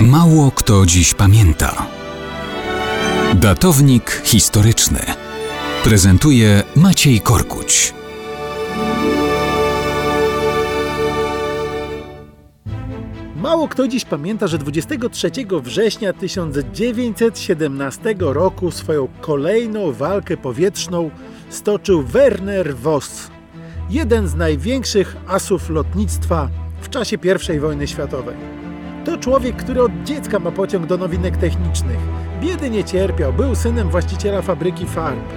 Mało kto dziś pamięta. Datownik historyczny prezentuje Maciej Korkuć. Mało kto dziś pamięta, że 23 września 1917 roku swoją kolejną walkę powietrzną stoczył Werner Voss, jeden z największych asów lotnictwa w czasie I wojny światowej. To człowiek, który od dziecka ma pociąg do nowinek technicznych. Biedy nie cierpiał, był synem właściciela fabryki farb.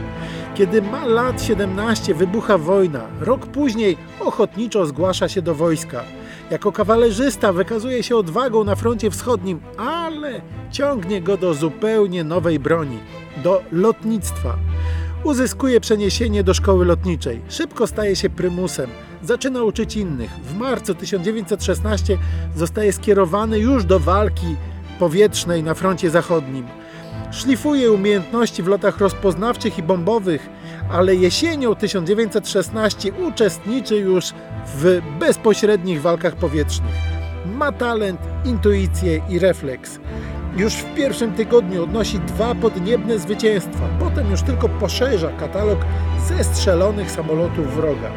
Kiedy ma lat 17, wybucha wojna. Rok później ochotniczo zgłasza się do wojska. Jako kawalerzysta wykazuje się odwagą na froncie wschodnim, ale ciągnie go do zupełnie nowej broni do lotnictwa. Uzyskuje przeniesienie do szkoły lotniczej. Szybko staje się prymusem. Zaczyna uczyć innych. W marcu 1916 zostaje skierowany już do walki powietrznej na froncie zachodnim. Szlifuje umiejętności w lotach rozpoznawczych i bombowych, ale jesienią 1916 uczestniczy już w bezpośrednich walkach powietrznych. Ma talent, intuicję i refleks. Już w pierwszym tygodniu odnosi dwa podniebne zwycięstwa, potem już tylko poszerza katalog zestrzelonych samolotów wroga.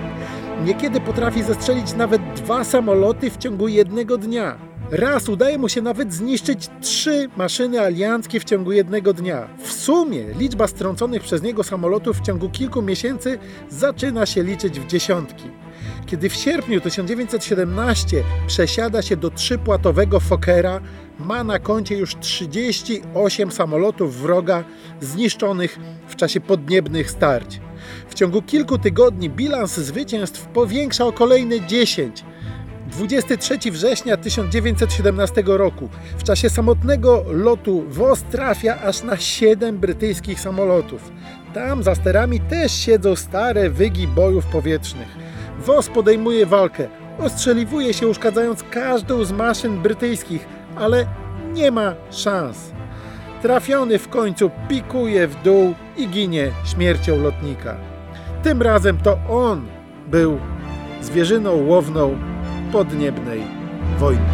Niekiedy potrafi zestrzelić nawet dwa samoloty w ciągu jednego dnia. Raz udaje mu się nawet zniszczyć trzy maszyny alianckie w ciągu jednego dnia. W sumie liczba strąconych przez niego samolotów w ciągu kilku miesięcy zaczyna się liczyć w dziesiątki. Kiedy w sierpniu 1917 przesiada się do trzypłatowego Fokkera, ma na koncie już 38 samolotów wroga zniszczonych w czasie podniebnych starć. W ciągu kilku tygodni bilans zwycięstw powiększa o kolejne 10. 23 września 1917 roku. W czasie samotnego lotu WOS trafia aż na 7 brytyjskich samolotów. Tam za sterami też siedzą stare wygi bojów powietrznych. WOS podejmuje walkę. Ostrzeliwuje się uszkadzając każdą z maszyn brytyjskich, ale nie ma szans. Trafiony w końcu pikuje w dół i ginie śmiercią lotnika. Tym razem to on był zwierzyną łowną podniebnej wojny.